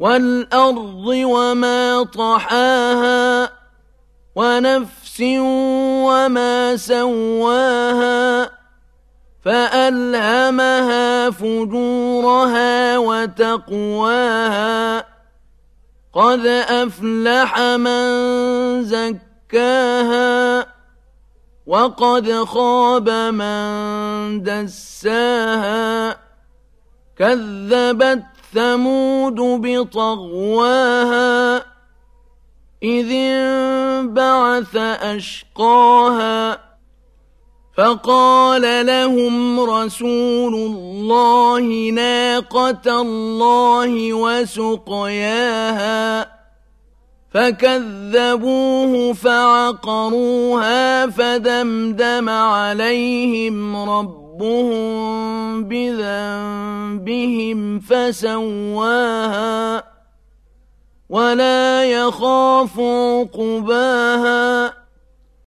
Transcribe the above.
والأرض وما طحاها ونفس وما سواها فألهمها فجورها وتقواها قد أفلح من زكاها وقد خاب من دساها كذبت ثمود بطغواها إذ انبعث أشقاها فقال لهم رسول الله ناقة الله وسقياها فكذبوه فعقروها فدمدم عليهم ربهم بذنبهم فسواها ولا يخاف عقباها